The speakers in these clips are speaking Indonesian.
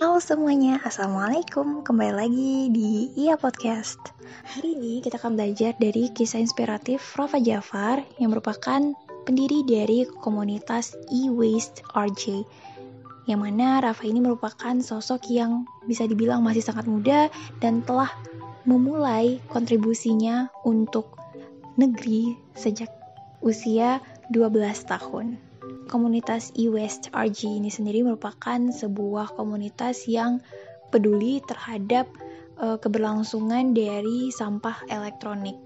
Halo semuanya, Assalamualaikum. Kembali lagi di IA Podcast. Hari ini kita akan belajar dari kisah inspiratif Rafa Jafar Yang merupakan pendiri dari komunitas e-waste RJ Yang mana Rafa ini merupakan sosok yang bisa dibilang masih sangat muda Dan telah memulai kontribusinya untuk negeri sejak usia 12 tahun komunitas e-waste RG ini sendiri merupakan sebuah komunitas yang peduli terhadap uh, keberlangsungan dari sampah elektronik.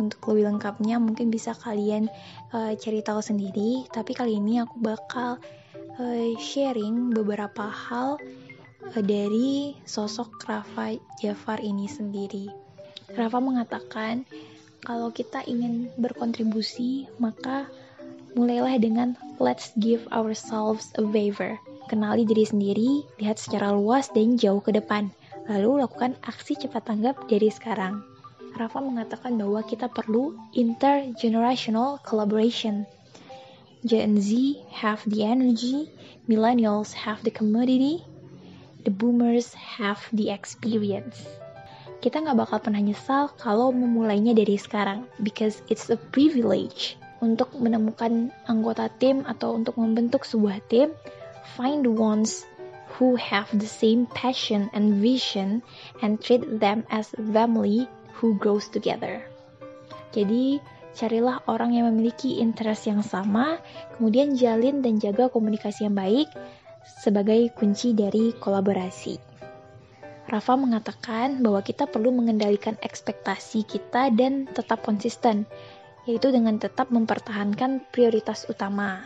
Untuk lebih lengkapnya mungkin bisa kalian uh, cari tahu sendiri, tapi kali ini aku bakal uh, sharing beberapa hal uh, dari sosok Rafa Jafar ini sendiri. Rafa mengatakan kalau kita ingin berkontribusi, maka mulailah dengan let's give ourselves a waiver. Kenali diri sendiri, lihat secara luas dan jauh ke depan. Lalu lakukan aksi cepat tanggap dari sekarang. Rafa mengatakan bahwa kita perlu intergenerational collaboration. Gen Z have the energy, millennials have the commodity, the boomers have the experience. Kita nggak bakal pernah nyesal kalau memulainya dari sekarang, because it's a privilege untuk menemukan anggota tim atau untuk membentuk sebuah tim, find the ones who have the same passion and vision and treat them as family who grows together. Jadi, carilah orang yang memiliki interest yang sama, kemudian jalin dan jaga komunikasi yang baik sebagai kunci dari kolaborasi. Rafa mengatakan bahwa kita perlu mengendalikan ekspektasi kita dan tetap konsisten yaitu dengan tetap mempertahankan prioritas utama.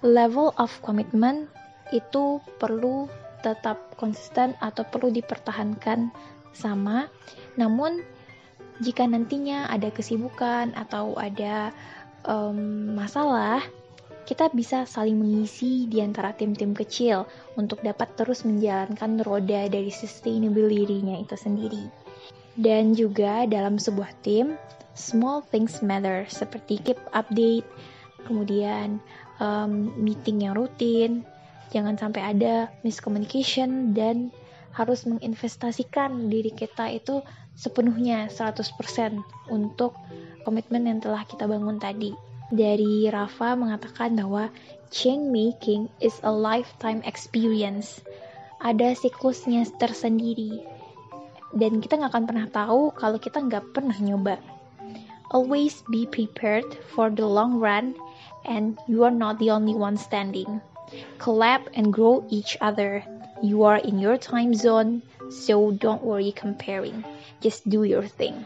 Level of commitment itu perlu tetap konsisten atau perlu dipertahankan sama. Namun jika nantinya ada kesibukan atau ada um, masalah, kita bisa saling mengisi di antara tim-tim kecil untuk dapat terus menjalankan roda dari sustainability-nya itu sendiri. Dan juga dalam sebuah tim, small things matter seperti keep update, kemudian um, meeting yang rutin, jangan sampai ada miscommunication dan harus menginvestasikan diri kita itu sepenuhnya 100% untuk komitmen yang telah kita bangun tadi. Dari Rafa mengatakan bahwa change making is a lifetime experience. Ada siklusnya tersendiri. Dan kita nggak akan pernah tahu kalau kita nggak pernah nyoba. Always be prepared for the long run, and you are not the only one standing. Collab and grow each other. You are in your time zone, so don't worry comparing. Just do your thing.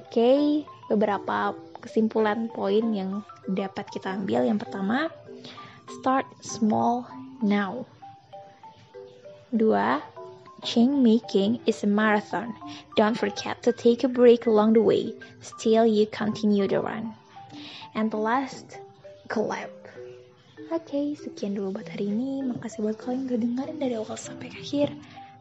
Oke, okay, beberapa kesimpulan poin yang dapat kita ambil. Yang pertama, start small now. Dua, Chain making is a marathon. Don't forget to take a break along the way. Still, you continue the run. And the last, collab. Oke, okay, sekian dulu buat hari ini. Makasih buat kalian udah dengerin dari awal sampai akhir.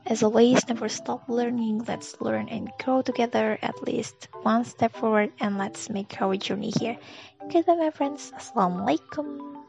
As always, never stop learning. Let's learn and grow together at least one step forward and let's make our journey here. Goodbye, my friends. Assalamualaikum.